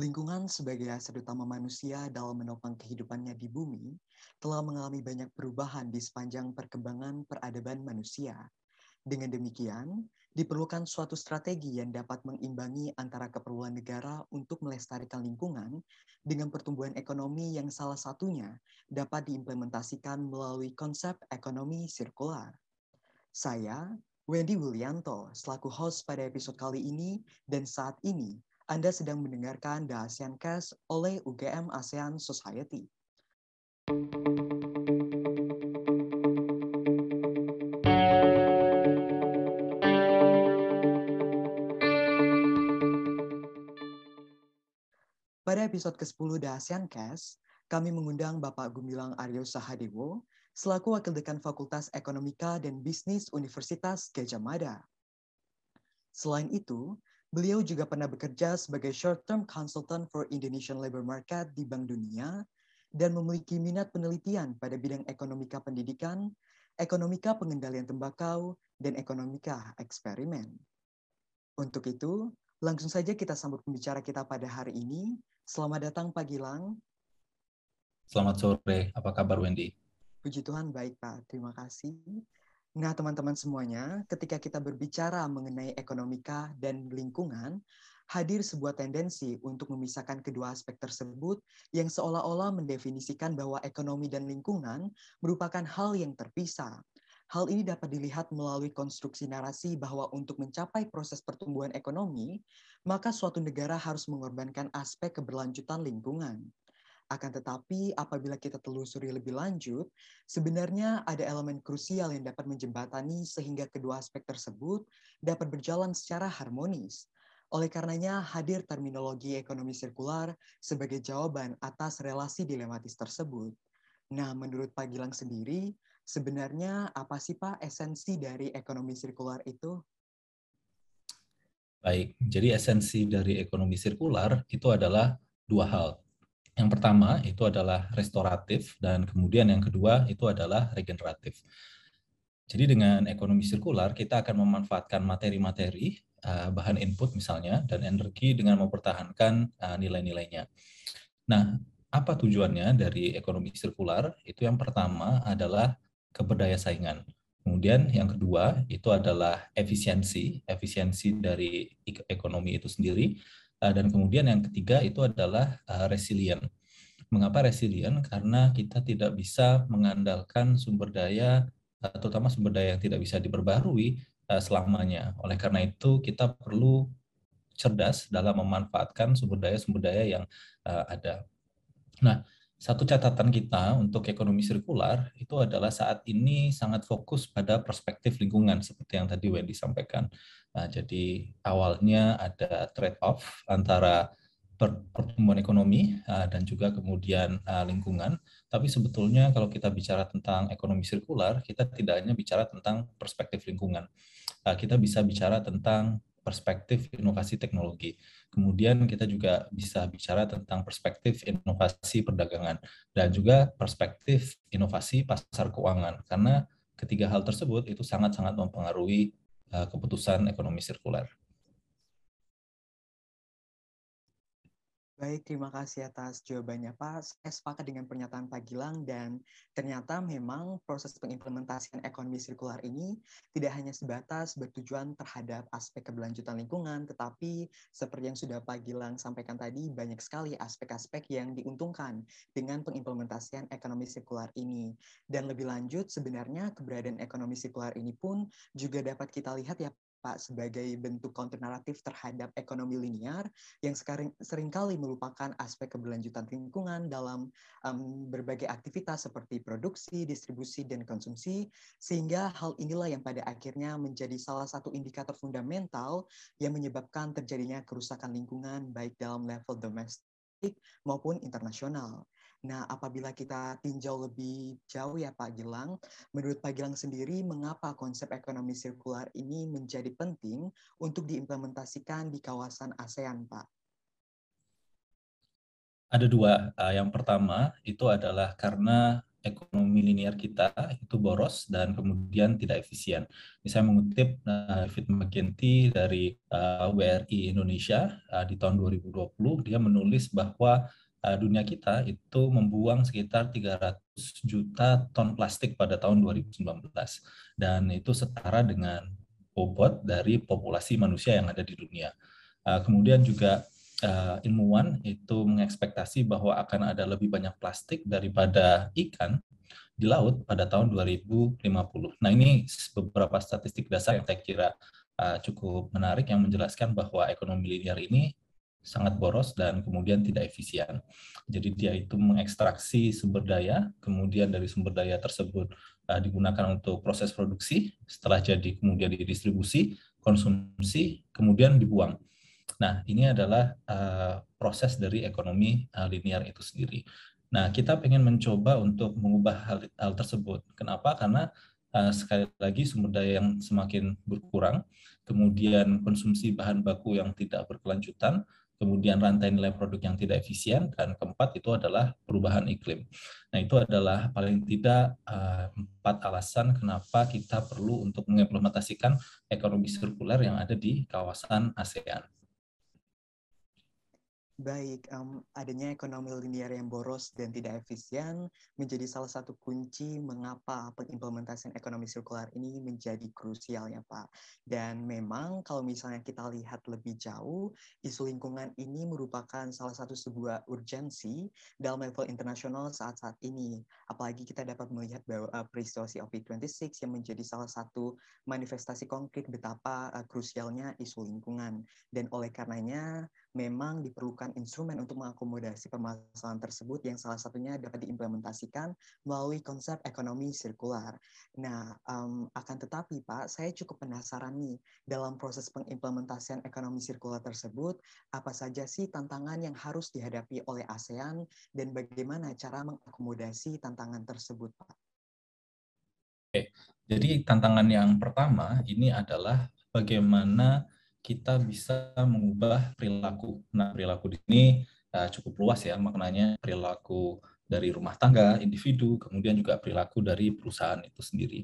Lingkungan sebagai aset utama manusia dalam menopang kehidupannya di bumi telah mengalami banyak perubahan di sepanjang perkembangan peradaban manusia. Dengan demikian, diperlukan suatu strategi yang dapat mengimbangi antara keperluan negara untuk melestarikan lingkungan dengan pertumbuhan ekonomi yang salah satunya dapat diimplementasikan melalui konsep ekonomi sirkular. Saya, Wendy Willianto, selaku host pada episode kali ini, dan saat ini Anda sedang mendengarkan The ASEAN Cast oleh UGM ASEAN Society. Pada episode ke-10 The ASEAN Cast, kami mengundang Bapak Gumilang Aryo Sahadewo selaku Wakil Dekan Fakultas Ekonomika dan Bisnis Universitas Gajah Mada. Selain itu, beliau juga pernah bekerja sebagai short-term consultant for Indonesian labor market di Bank Dunia dan memiliki minat penelitian pada bidang ekonomika pendidikan, ekonomika pengendalian tembakau, dan ekonomika eksperimen. Untuk itu, langsung saja kita sambut pembicara kita pada hari ini, Selamat datang Pak Gilang. Selamat sore, apa kabar Wendy? Puji Tuhan baik Pak, terima kasih. Nah teman-teman semuanya, ketika kita berbicara mengenai ekonomika dan lingkungan, hadir sebuah tendensi untuk memisahkan kedua aspek tersebut yang seolah-olah mendefinisikan bahwa ekonomi dan lingkungan merupakan hal yang terpisah. Hal ini dapat dilihat melalui konstruksi narasi bahwa untuk mencapai proses pertumbuhan ekonomi, maka suatu negara harus mengorbankan aspek keberlanjutan lingkungan. Akan tetapi, apabila kita telusuri lebih lanjut, sebenarnya ada elemen krusial yang dapat menjembatani sehingga kedua aspek tersebut dapat berjalan secara harmonis. Oleh karenanya, hadir terminologi ekonomi sirkular sebagai jawaban atas relasi dilematis tersebut. Nah, menurut Pak Gilang sendiri, sebenarnya apa sih Pak esensi dari ekonomi sirkular itu? Baik, jadi esensi dari ekonomi sirkular itu adalah dua hal. Yang pertama itu adalah restoratif dan kemudian yang kedua itu adalah regeneratif. Jadi dengan ekonomi sirkular kita akan memanfaatkan materi-materi uh, bahan input misalnya dan energi dengan mempertahankan uh, nilai-nilainya. Nah, apa tujuannya dari ekonomi sirkular? Itu yang pertama adalah keberdaya saingan. Kemudian yang kedua itu adalah efisiensi, efisiensi dari ekonomi itu sendiri. Eh, dan kemudian yang ketiga itu adalah eh, resilient. Mengapa resilient? Karena kita tidak bisa mengandalkan sumber daya, eh, terutama sumber daya yang tidak bisa diperbarui selamanya. Oleh karena itu kita perlu cerdas dalam memanfaatkan sumber daya-sumber daya yang ada. Nah, satu catatan kita untuk ekonomi sirkular itu adalah saat ini sangat fokus pada perspektif lingkungan seperti yang tadi Wendy sampaikan. Nah, jadi awalnya ada trade-off antara pertumbuhan ekonomi uh, dan juga kemudian uh, lingkungan. Tapi sebetulnya kalau kita bicara tentang ekonomi sirkular, kita tidak hanya bicara tentang perspektif lingkungan. Uh, kita bisa bicara tentang perspektif inovasi teknologi. Kemudian kita juga bisa bicara tentang perspektif inovasi perdagangan dan juga perspektif inovasi pasar keuangan karena ketiga hal tersebut itu sangat-sangat mempengaruhi uh, keputusan ekonomi sirkular. Baik, terima kasih atas jawabannya Pak. Saya sepakat dengan pernyataan Pak Gilang dan ternyata memang proses pengimplementasian ekonomi sirkular ini tidak hanya sebatas bertujuan terhadap aspek keberlanjutan lingkungan, tetapi seperti yang sudah Pak Gilang sampaikan tadi, banyak sekali aspek-aspek yang diuntungkan dengan pengimplementasian ekonomi sirkular ini. Dan lebih lanjut, sebenarnya keberadaan ekonomi sirkular ini pun juga dapat kita lihat ya Pak sebagai bentuk counter naratif terhadap ekonomi linear yang sekarang sering kali melupakan aspek keberlanjutan lingkungan dalam um, berbagai aktivitas seperti produksi, distribusi, dan konsumsi, sehingga hal inilah yang pada akhirnya menjadi salah satu indikator fundamental yang menyebabkan terjadinya kerusakan lingkungan baik dalam level domestik maupun internasional. Nah, apabila kita tinjau lebih jauh ya Pak Gilang, menurut Pak Gilang sendiri, mengapa konsep ekonomi sirkular ini menjadi penting untuk diimplementasikan di kawasan ASEAN, Pak? Ada dua. Eh, yang pertama itu adalah karena ekonomi linear kita itu boros dan kemudian tidak efisien. Ini saya mengutip David McGinty dari uh, WRI Indonesia uh, di tahun 2020, dia menulis bahwa uh, dunia kita itu membuang sekitar 300 juta ton plastik pada tahun 2019 dan itu setara dengan bobot dari populasi manusia yang ada di dunia. Uh, kemudian juga uh, ilmuwan itu mengekspektasi bahwa akan ada lebih banyak plastik daripada ikan di laut pada tahun 2050. Nah ini beberapa statistik dasar yang saya kira uh, cukup menarik yang menjelaskan bahwa ekonomi linear ini sangat boros dan kemudian tidak efisien. Jadi dia itu mengekstraksi sumber daya, kemudian dari sumber daya tersebut uh, digunakan untuk proses produksi, setelah jadi kemudian didistribusi, konsumsi, kemudian dibuang. Nah, ini adalah uh, proses dari ekonomi uh, linear itu sendiri. Nah, kita ingin mencoba untuk mengubah hal, hal tersebut. Kenapa? Karena sekali lagi sumber daya yang semakin berkurang, kemudian konsumsi bahan baku yang tidak berkelanjutan, kemudian rantai nilai produk yang tidak efisien, dan keempat itu adalah perubahan iklim. Nah, itu adalah paling tidak uh, empat alasan kenapa kita perlu untuk mengimplementasikan ekonomi sirkuler yang ada di kawasan ASEAN. Baik, um, adanya ekonomi linear yang boros dan tidak efisien menjadi salah satu kunci mengapa pengimplementasian ekonomi sirkular ini menjadi krusial ya Pak. Dan memang kalau misalnya kita lihat lebih jauh, isu lingkungan ini merupakan salah satu sebuah urgensi dalam level internasional saat-saat ini. Apalagi kita dapat melihat bahwa uh, peristiwa COP26 yang menjadi salah satu manifestasi konkret betapa uh, krusialnya isu lingkungan. Dan oleh karenanya memang diperlukan instrumen untuk mengakomodasi permasalahan tersebut yang salah satunya dapat diimplementasikan melalui konsep ekonomi sirkular. Nah, um, akan tetapi Pak, saya cukup penasaran nih dalam proses pengimplementasian ekonomi sirkular tersebut, apa saja sih tantangan yang harus dihadapi oleh ASEAN dan bagaimana cara mengakomodasi tantangan tersebut, Pak? Oke, jadi tantangan yang pertama ini adalah bagaimana kita bisa mengubah perilaku. Nah, perilaku di sini uh, cukup luas ya maknanya perilaku dari rumah tangga, individu, kemudian juga perilaku dari perusahaan itu sendiri.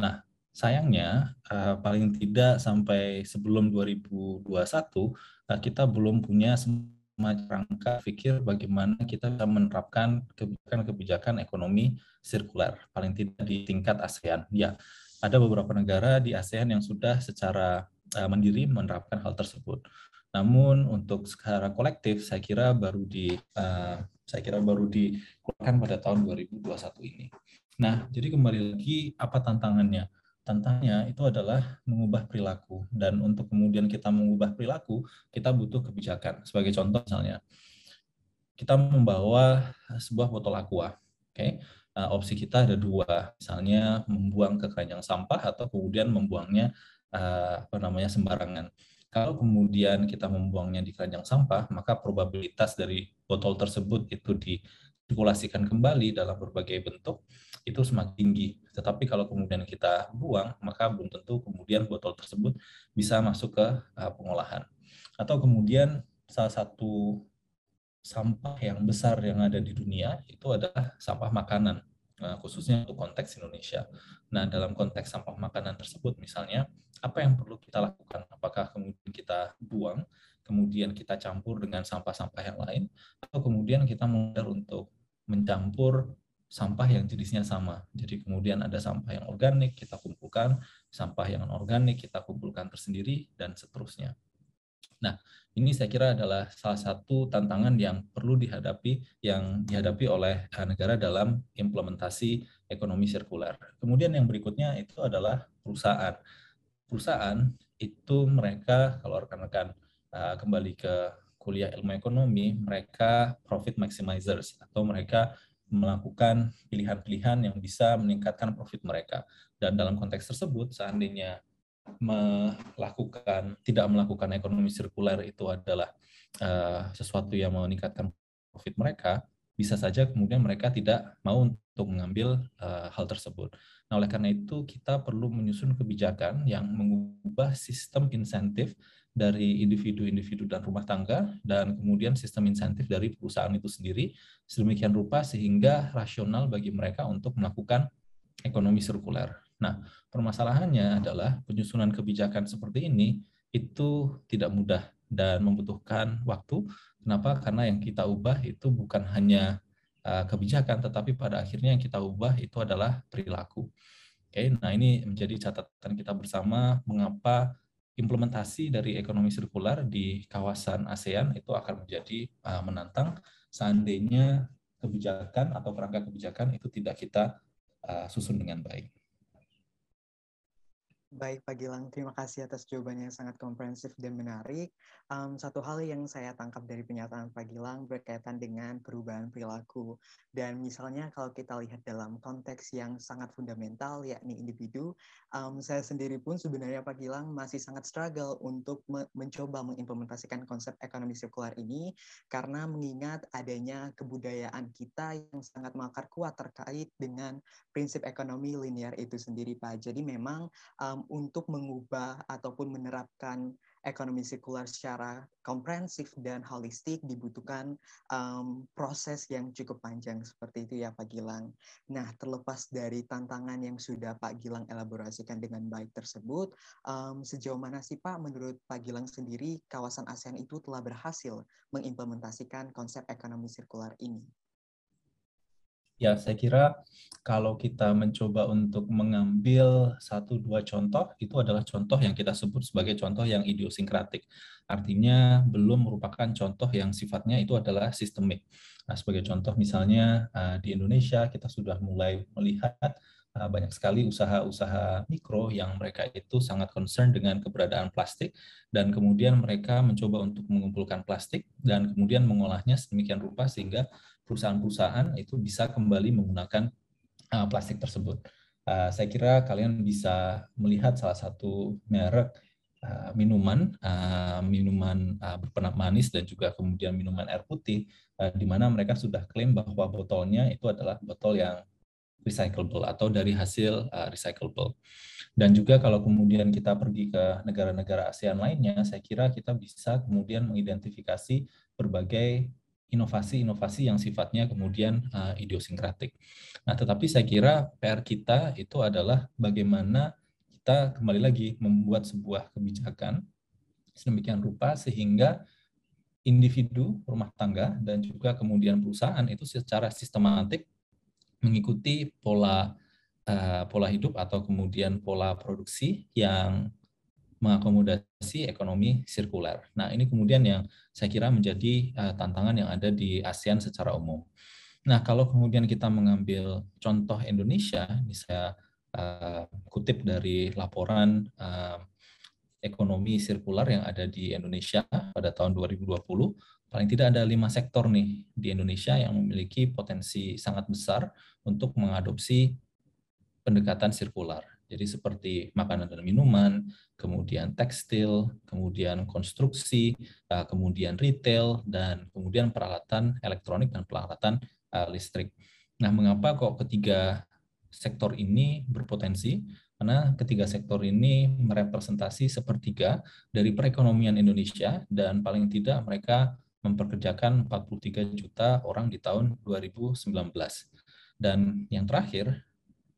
Nah, sayangnya uh, paling tidak sampai sebelum 2021 uh, eh, kita belum punya semacam rangka pikir bagaimana kita bisa menerapkan kebijakan-kebijakan ekonomi sirkular, paling tidak di tingkat ASEAN. Ya, ada beberapa negara di ASEAN yang sudah secara mandiri menerapkan hal tersebut. Namun untuk secara kolektif saya kira baru di uh, saya kira baru dikeluarkan pada tahun 2021 ini. Nah, jadi kembali lagi apa tantangannya? Tantangannya itu adalah mengubah perilaku dan untuk kemudian kita mengubah perilaku, kita butuh kebijakan. Sebagai contoh misalnya, kita membawa sebuah botol aqua, oke? Okay? Uh, opsi kita ada dua, misalnya membuang ke keranjang sampah atau kemudian membuangnya uh, apa namanya sembarangan. Kalau kemudian kita membuangnya di keranjang sampah, maka probabilitas dari botol tersebut itu disirkulasikan kembali dalam berbagai bentuk itu semakin tinggi. Tetapi kalau kemudian kita buang, maka belum tentu kemudian botol tersebut bisa masuk ke uh, pengolahan. Atau kemudian salah satu sampah yang besar yang ada di dunia itu adalah sampah makanan, khususnya untuk konteks Indonesia. Nah, dalam konteks sampah makanan tersebut, misalnya, apa yang perlu kita lakukan? Apakah kemudian kita buang, kemudian kita campur dengan sampah-sampah yang lain, atau kemudian kita mulai untuk mencampur sampah yang jenisnya sama. Jadi kemudian ada sampah yang organik, kita kumpulkan, sampah yang non-organik, kita kumpulkan tersendiri, dan seterusnya. Nah, ini saya kira adalah salah satu tantangan yang perlu dihadapi yang dihadapi oleh eh, negara dalam implementasi ekonomi sirkular. Kemudian yang berikutnya itu adalah perusahaan perusahaan itu mereka kalau rekan-rekan uh, kembali ke kuliah ilmu ekonomi, mereka profit maximizers atau mereka melakukan pilihan-pilihan yang bisa meningkatkan profit mereka. Dan dalam konteks tersebut, seandainya melakukan tidak melakukan ekonomi sirkuler itu adalah uh, sesuatu yang meningkatkan profit mereka, bisa saja kemudian mereka tidak mau untuk mengambil uh, hal tersebut. Nah, oleh karena itu kita perlu menyusun kebijakan yang mengubah sistem insentif dari individu-individu dan rumah tangga, dan kemudian sistem insentif dari perusahaan itu sendiri, sedemikian rupa sehingga rasional bagi mereka untuk melakukan ekonomi sirkuler. Nah, permasalahannya adalah penyusunan kebijakan seperti ini itu tidak mudah dan membutuhkan waktu. Kenapa? Karena yang kita ubah itu bukan hanya uh, kebijakan, tetapi pada akhirnya yang kita ubah itu adalah perilaku. Oke, nah ini menjadi catatan kita bersama mengapa implementasi dari ekonomi sirkular di kawasan ASEAN itu akan menjadi uh, menantang seandainya kebijakan atau kerangka kebijakan itu tidak kita uh, susun dengan baik. Baik Pak Gilang, terima kasih atas jawabannya yang sangat komprehensif dan menarik. Um, satu hal yang saya tangkap dari pernyataan Pak Gilang berkaitan dengan perubahan perilaku. Dan misalnya kalau kita lihat dalam konteks yang sangat fundamental, yakni individu, um, saya sendiri pun sebenarnya Pak Gilang masih sangat struggle untuk me mencoba mengimplementasikan konsep ekonomi sirkular ini, karena mengingat adanya kebudayaan kita yang sangat mengakar kuat terkait dengan prinsip ekonomi linear itu sendiri Pak. Jadi memang um, um, untuk mengubah ataupun menerapkan ekonomi sirkular secara komprehensif dan holistik dibutuhkan um, proses yang cukup panjang seperti itu ya Pak Gilang. Nah terlepas dari tantangan yang sudah Pak Gilang elaborasikan dengan baik tersebut, um, sejauh mana sih Pak menurut Pak Gilang sendiri kawasan ASEAN itu telah berhasil mengimplementasikan konsep ekonomi sirkular ini? Ya, saya kira kalau kita mencoba untuk mengambil satu dua contoh, itu adalah contoh yang kita sebut sebagai contoh yang idiosinkratik. Artinya belum merupakan contoh yang sifatnya itu adalah sistemik. Nah, sebagai contoh misalnya eh, di Indonesia kita sudah mulai melihat banyak sekali usaha-usaha mikro yang mereka itu sangat concern dengan keberadaan plastik dan kemudian mereka mencoba untuk mengumpulkan plastik dan kemudian mengolahnya sedemikian rupa sehingga perusahaan-perusahaan itu bisa kembali menggunakan uh, plastik tersebut. Uh, saya kira kalian bisa melihat salah satu merek minuman, minuman berpenam manis dan juga kemudian minuman air putih, di mana mereka sudah klaim bahwa botolnya itu adalah botol yang recyclable atau dari hasil uh, recyclable. Dan juga kalau kemudian kita pergi ke negara-negara ASEAN lainnya, saya kira kita bisa kemudian mengidentifikasi berbagai inovasi-inovasi yang sifatnya kemudian uh, idiosinkratik. Nah, tetapi saya kira PR kita itu adalah bagaimana kita kembali lagi membuat sebuah kebijakan sedemikian rupa sehingga individu rumah tangga dan juga kemudian perusahaan itu secara sistematik mengikuti pola uh, pola hidup atau kemudian pola produksi yang mengakomodasi ekonomi sirkuler. Nah, ini kemudian yang saya kira menjadi uh, tantangan yang ada di ASEAN secara umum. Nah, kalau kemudian kita mengambil contoh Indonesia, ini saya uh, kutip dari laporan uh, ekonomi sirkular yang ada di Indonesia pada tahun 2020, paling tidak ada lima sektor nih di Indonesia yang memiliki potensi sangat besar untuk mengadopsi pendekatan sirkular. Jadi seperti makanan dan minuman, kemudian tekstil, kemudian konstruksi, uh, kemudian retail, dan kemudian peralatan elektronik dan peralatan uh, listrik. Nah, mengapa kok ketiga sektor ini berpotensi? Karena ketiga sektor ini merepresentasi sepertiga dari perekonomian Indonesia dan paling tidak mereka memperkerjakan 43 juta orang di tahun 2019. Dan yang terakhir,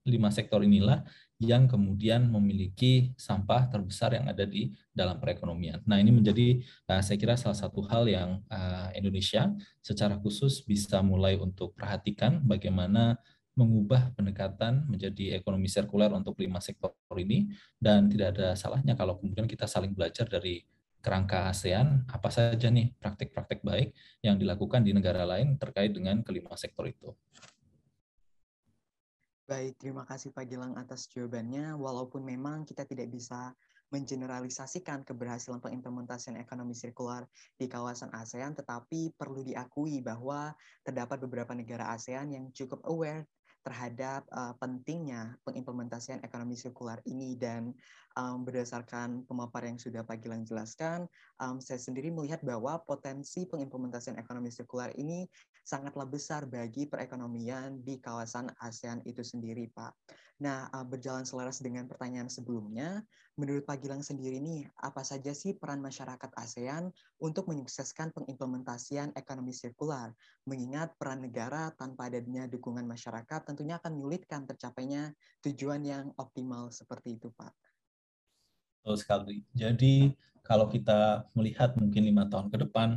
lima sektor inilah yang kemudian memiliki sampah terbesar yang ada di dalam perekonomian. Nah, ini menjadi uh, saya kira salah satu hal yang uh, Indonesia secara khusus bisa mulai untuk perhatikan bagaimana mengubah pendekatan menjadi ekonomi sirkuler untuk lima sektor ini dan tidak ada salahnya kalau kemudian kita saling belajar dari kerangka ASEAN apa saja nih praktik-praktik baik yang dilakukan di negara lain terkait dengan kelima sektor itu. Baik, terima kasih Pak Gilang atas jawabannya. Walaupun memang kita tidak bisa mengeneralisasikan keberhasilan pengimplementasian ekonomi sirkular di kawasan ASEAN, tetapi perlu diakui bahwa terdapat beberapa negara ASEAN yang cukup aware terhadap uh, pentingnya pengimplementasian ekonomi sirkular ini dan um, berdasarkan pemaparan yang sudah Pak Gilang jelaskan, um, saya sendiri melihat bahwa potensi pengimplementasian ekonomi sirkular ini sangatlah besar bagi perekonomian di kawasan ASEAN itu sendiri, Pak. Nah, uh, berjalan selaras dengan pertanyaan sebelumnya, menurut Pak Gilang sendiri nih, apa saja sih peran masyarakat ASEAN untuk menyukseskan pengimplementasian ekonomi sirkular? Mengingat peran negara tanpa adanya dukungan masyarakat tentunya akan menyulitkan tercapainya tujuan yang optimal seperti itu, Pak. Betul sekali. Jadi kalau kita melihat mungkin lima tahun ke depan,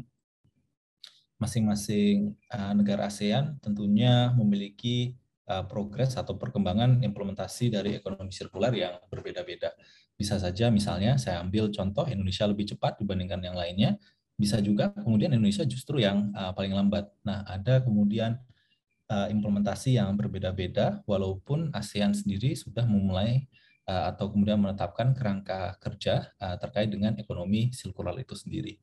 masing-masing uh, negara ASEAN tentunya memiliki uh, progres atau perkembangan implementasi dari ekonomi sirkular yang berbeda-beda. Bisa saja misalnya saya ambil contoh Indonesia lebih cepat dibandingkan yang lainnya, bisa juga kemudian Indonesia justru yang uh, paling lambat. Nah, ada kemudian uh, implementasi yang berbeda-beda walaupun ASEAN sendiri sudah memulai atau kemudian menetapkan kerangka kerja terkait dengan ekonomi sirkular itu sendiri.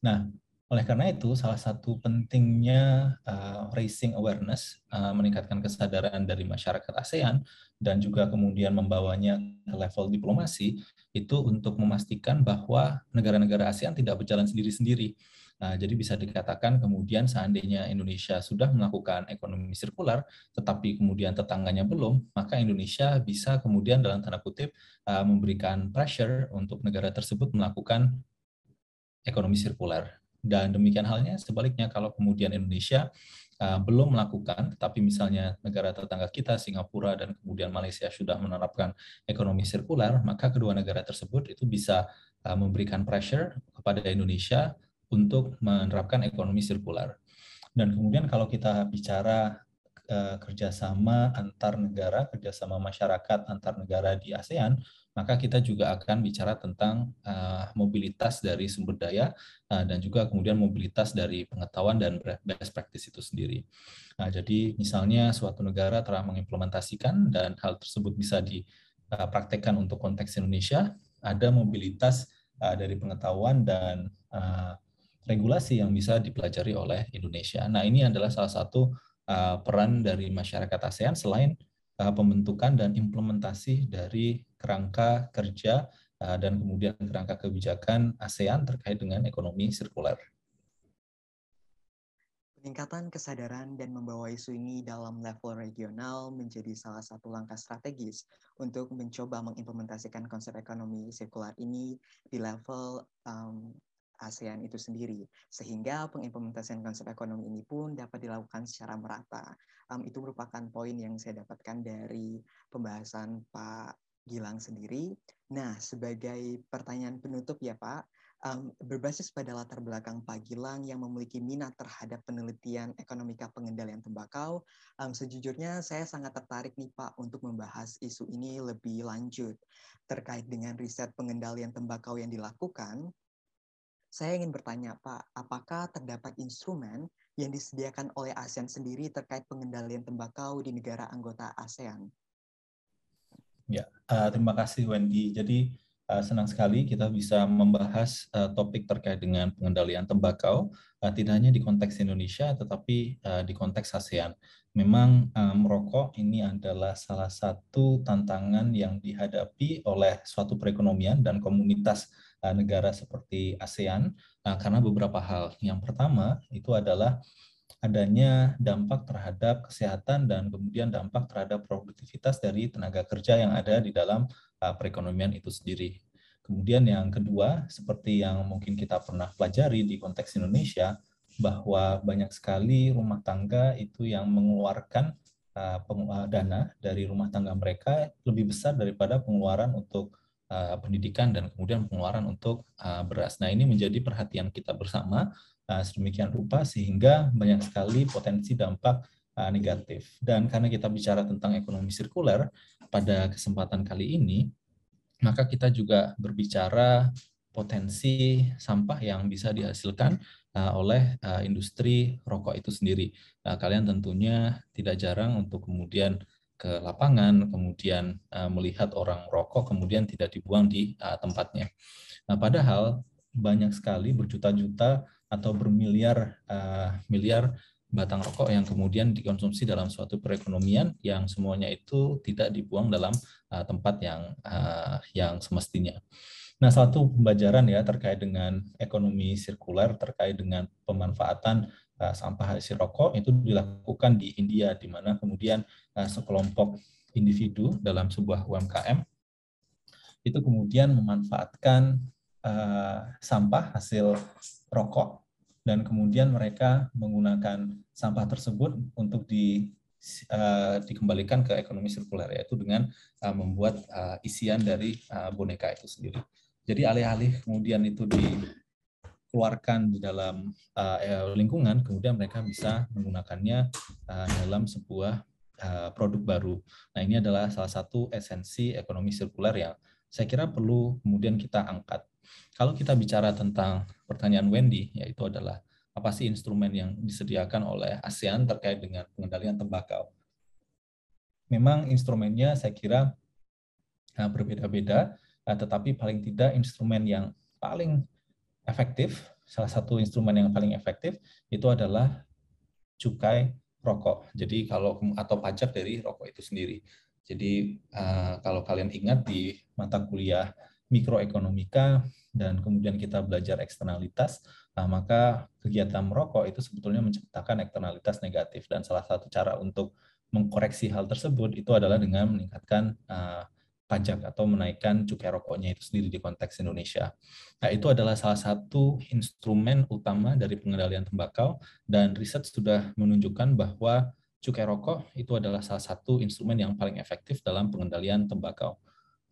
Nah, oleh karena itu, salah satu pentingnya uh, raising awareness, uh, meningkatkan kesadaran dari masyarakat ASEAN, dan juga kemudian membawanya ke level diplomasi, itu untuk memastikan bahwa negara-negara ASEAN tidak berjalan sendiri-sendiri. Nah, jadi bisa dikatakan kemudian seandainya Indonesia sudah melakukan ekonomi sirkular, tetapi kemudian tetangganya belum, maka Indonesia bisa kemudian dalam tanda kutip uh, memberikan pressure untuk negara tersebut melakukan ekonomi sirkular. Dan demikian halnya sebaliknya kalau kemudian Indonesia uh, belum melakukan, tetapi misalnya negara tetangga kita, Singapura dan kemudian Malaysia sudah menerapkan ekonomi sirkular, maka kedua negara tersebut itu bisa uh, memberikan pressure kepada Indonesia untuk menerapkan ekonomi sirkular. Dan kemudian kalau kita bicara uh, kerjasama antar negara, kerjasama masyarakat antar negara di ASEAN, maka kita juga akan bicara tentang uh, mobilitas dari sumber daya uh, dan juga kemudian mobilitas dari pengetahuan dan best practice itu sendiri. Nah, jadi misalnya suatu negara telah mengimplementasikan dan hal tersebut bisa dipraktekkan untuk konteks Indonesia, ada mobilitas uh, dari pengetahuan dan uh, regulasi yang bisa dipelajari oleh Indonesia. Nah, ini adalah salah satu uh, peran dari masyarakat ASEAN selain uh, pembentukan dan implementasi dari kerangka kerja uh, dan kemudian kerangka kebijakan ASEAN terkait dengan ekonomi sirkuler. Peningkatan kesadaran dan membawa isu ini dalam level regional menjadi salah satu langkah strategis untuk mencoba mengimplementasikan konsep ekonomi sirkular ini di level um, ASEAN itu sendiri, sehingga pengimplementasian konsep ekonomi ini pun dapat dilakukan secara merata. Um, itu merupakan poin yang saya dapatkan dari pembahasan Pak Gilang sendiri. Nah, sebagai pertanyaan penutup ya Pak, um, berbasis pada latar belakang Pak Gilang yang memiliki minat terhadap penelitian ekonomika pengendalian tembakau, um, sejujurnya saya sangat tertarik nih Pak untuk membahas isu ini lebih lanjut terkait dengan riset pengendalian tembakau yang dilakukan saya ingin bertanya, Pak, apakah terdapat instrumen yang disediakan oleh ASEAN sendiri terkait pengendalian tembakau di negara anggota ASEAN? Ya, uh, terima kasih Wendy. Jadi uh, senang sekali kita bisa membahas uh, topik terkait dengan pengendalian tembakau, uh, tidak hanya di konteks Indonesia, tetapi uh, di konteks ASEAN. Memang uh, merokok ini adalah salah satu tantangan yang dihadapi oleh suatu perekonomian dan komunitas negara seperti ASEAN uh, karena beberapa hal. Yang pertama itu adalah adanya dampak terhadap kesehatan dan kemudian dampak terhadap produktivitas dari tenaga kerja yang ada di dalam uh, perekonomian itu sendiri. Kemudian yang kedua, seperti yang mungkin kita pernah pelajari di konteks Indonesia, bahwa banyak sekali rumah tangga itu yang mengeluarkan uh, dana dari rumah tangga mereka lebih besar daripada pengeluaran untuk uh, pendidikan dan kemudian pengeluaran untuk uh, beras. Nah ini menjadi perhatian kita bersama uh, sedemikian rupa sehingga banyak sekali potensi dampak negatif. Dan karena kita bicara tentang ekonomi sirkuler pada kesempatan kali ini, maka kita juga berbicara potensi sampah yang bisa dihasilkan oleh industri rokok itu sendiri. Uh, kalian tentunya tidak jarang untuk kemudian ke lapangan, kemudian uh, melihat orang rokok, kemudian tidak dibuang di uh, tempatnya. Nah, padahal banyak sekali berjuta-juta atau bermiliar uh, miliar batang rokok yang kemudian dikonsumsi dalam suatu perekonomian yang semuanya itu tidak dibuang dalam uh, tempat yang uh, yang semestinya. Nah, satu pembelajaran ya terkait dengan ekonomi sirkuler, terkait dengan pemanfaatan uh, sampah hasil rokok itu dilakukan di India, di mana kemudian uh, sekelompok individu dalam sebuah UMKM itu kemudian memanfaatkan uh, sampah hasil rokok dan kemudian mereka menggunakan sampah tersebut untuk di dikembalikan ke ekonomi sirkuler yaitu dengan membuat isian dari boneka itu sendiri. Jadi alih-alih kemudian itu dikeluarkan di dalam uh, lingkungan, kemudian mereka bisa menggunakannya uh, dalam sebuah uh, produk baru. Nah ini adalah salah satu esensi ekonomi sirkuler yang saya kira perlu kemudian kita angkat. Kalau kita bicara tentang pertanyaan Wendy, yaitu adalah apa sih instrumen yang disediakan oleh ASEAN terkait dengan pengendalian tembakau. Memang instrumennya saya kira berbeda-beda, tetapi paling tidak instrumen yang paling efektif, salah satu instrumen yang paling efektif itu adalah cukai rokok. Jadi kalau atau pajak dari rokok itu sendiri. Jadi uh, kalau kalian ingat di mata kuliah mikroekonomika dan kemudian kita belajar eksternalitas, nah, maka kegiatan merokok itu sebetulnya menciptakan eksternalitas negatif dan salah satu cara untuk mengkoreksi hal tersebut itu adalah dengan meningkatkan uh, pajak atau menaikkan cukai rokoknya itu sendiri di konteks Indonesia. Nah, itu adalah salah satu instrumen utama dari pengendalian tembakau dan riset sudah menunjukkan bahwa cukai rokok itu adalah salah satu instrumen yang paling efektif dalam pengendalian tembakau.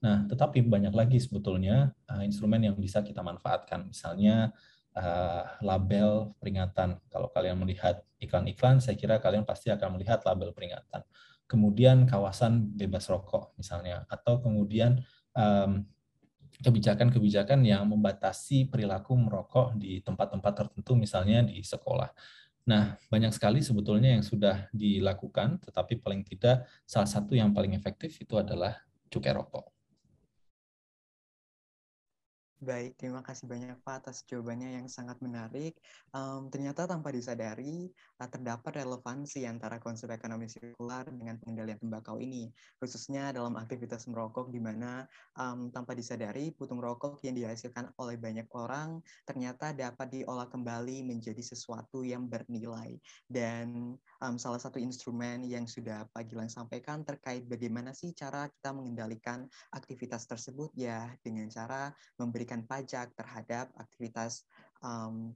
Nah, tetapi banyak lagi sebetulnya uh, instrumen yang bisa kita manfaatkan. Misalnya uh, label peringatan. Kalau kalian melihat iklan-iklan, saya kira kalian pasti akan melihat label peringatan. Kemudian kawasan bebas rokok misalnya, atau kemudian kebijakan-kebijakan yang membatasi perilaku merokok di tempat-tempat tertentu, misalnya di sekolah. Nah, banyak sekali sebetulnya yang sudah dilakukan, tetapi paling tidak salah satu yang paling efektif itu adalah cukai rokok. Baik, terima kasih banyak Pak atas jawabannya yang sangat menarik. Um, ternyata tanpa disadari, uh, terdapat relevansi antara konsep ekonomi sirkular dengan pengendalian tembakau ini, khususnya dalam aktivitas merokok di mana um, tanpa disadari putung rokok yang dihasilkan oleh banyak orang ternyata dapat diolah kembali menjadi sesuatu yang bernilai. Dan um, salah satu instrumen yang sudah Pak Gilang sampaikan terkait bagaimana sih cara kita mengendalikan aktivitas tersebut ya dengan cara memberi memberikan pajak terhadap aktivitas um,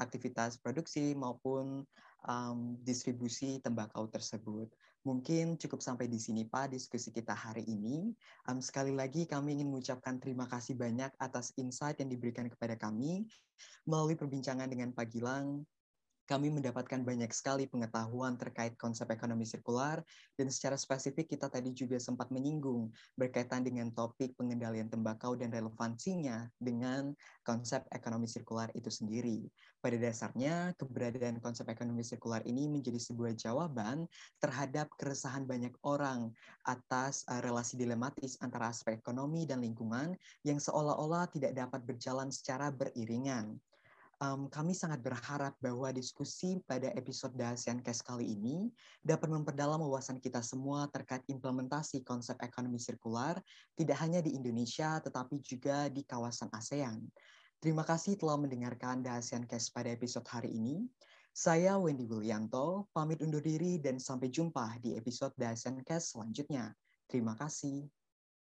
aktivitas produksi maupun um, distribusi tembakau tersebut. Mungkin cukup sampai di sini Pak diskusi kita hari ini. Um, sekali lagi kami ingin mengucapkan terima kasih banyak atas insight yang diberikan kepada kami melalui perbincangan dengan Pak Gilang kami mendapatkan banyak sekali pengetahuan terkait konsep ekonomi sirkular dan secara spesifik kita tadi juga sempat menyinggung berkaitan dengan topik pengendalian tembakau dan relevansinya dengan konsep ekonomi sirkular itu sendiri. Pada dasarnya, keberadaan konsep ekonomi sirkular ini menjadi sebuah jawaban terhadap keresahan banyak orang atas uh, relasi dilematis antara aspek ekonomi dan lingkungan yang seolah-olah tidak dapat berjalan secara beriringan um, kami sangat berharap bahwa diskusi pada episode ASEAN Case kali ini dapat memperdalam wawasan kita semua terkait implementasi konsep ekonomi sirkular, tidak hanya di Indonesia, tetapi juga di kawasan ASEAN. Terima kasih telah mendengarkan ASEAN Case pada episode hari ini. Saya Wendy Willianto, pamit undur diri dan sampai jumpa di episode ASEAN Case selanjutnya. Terima kasih.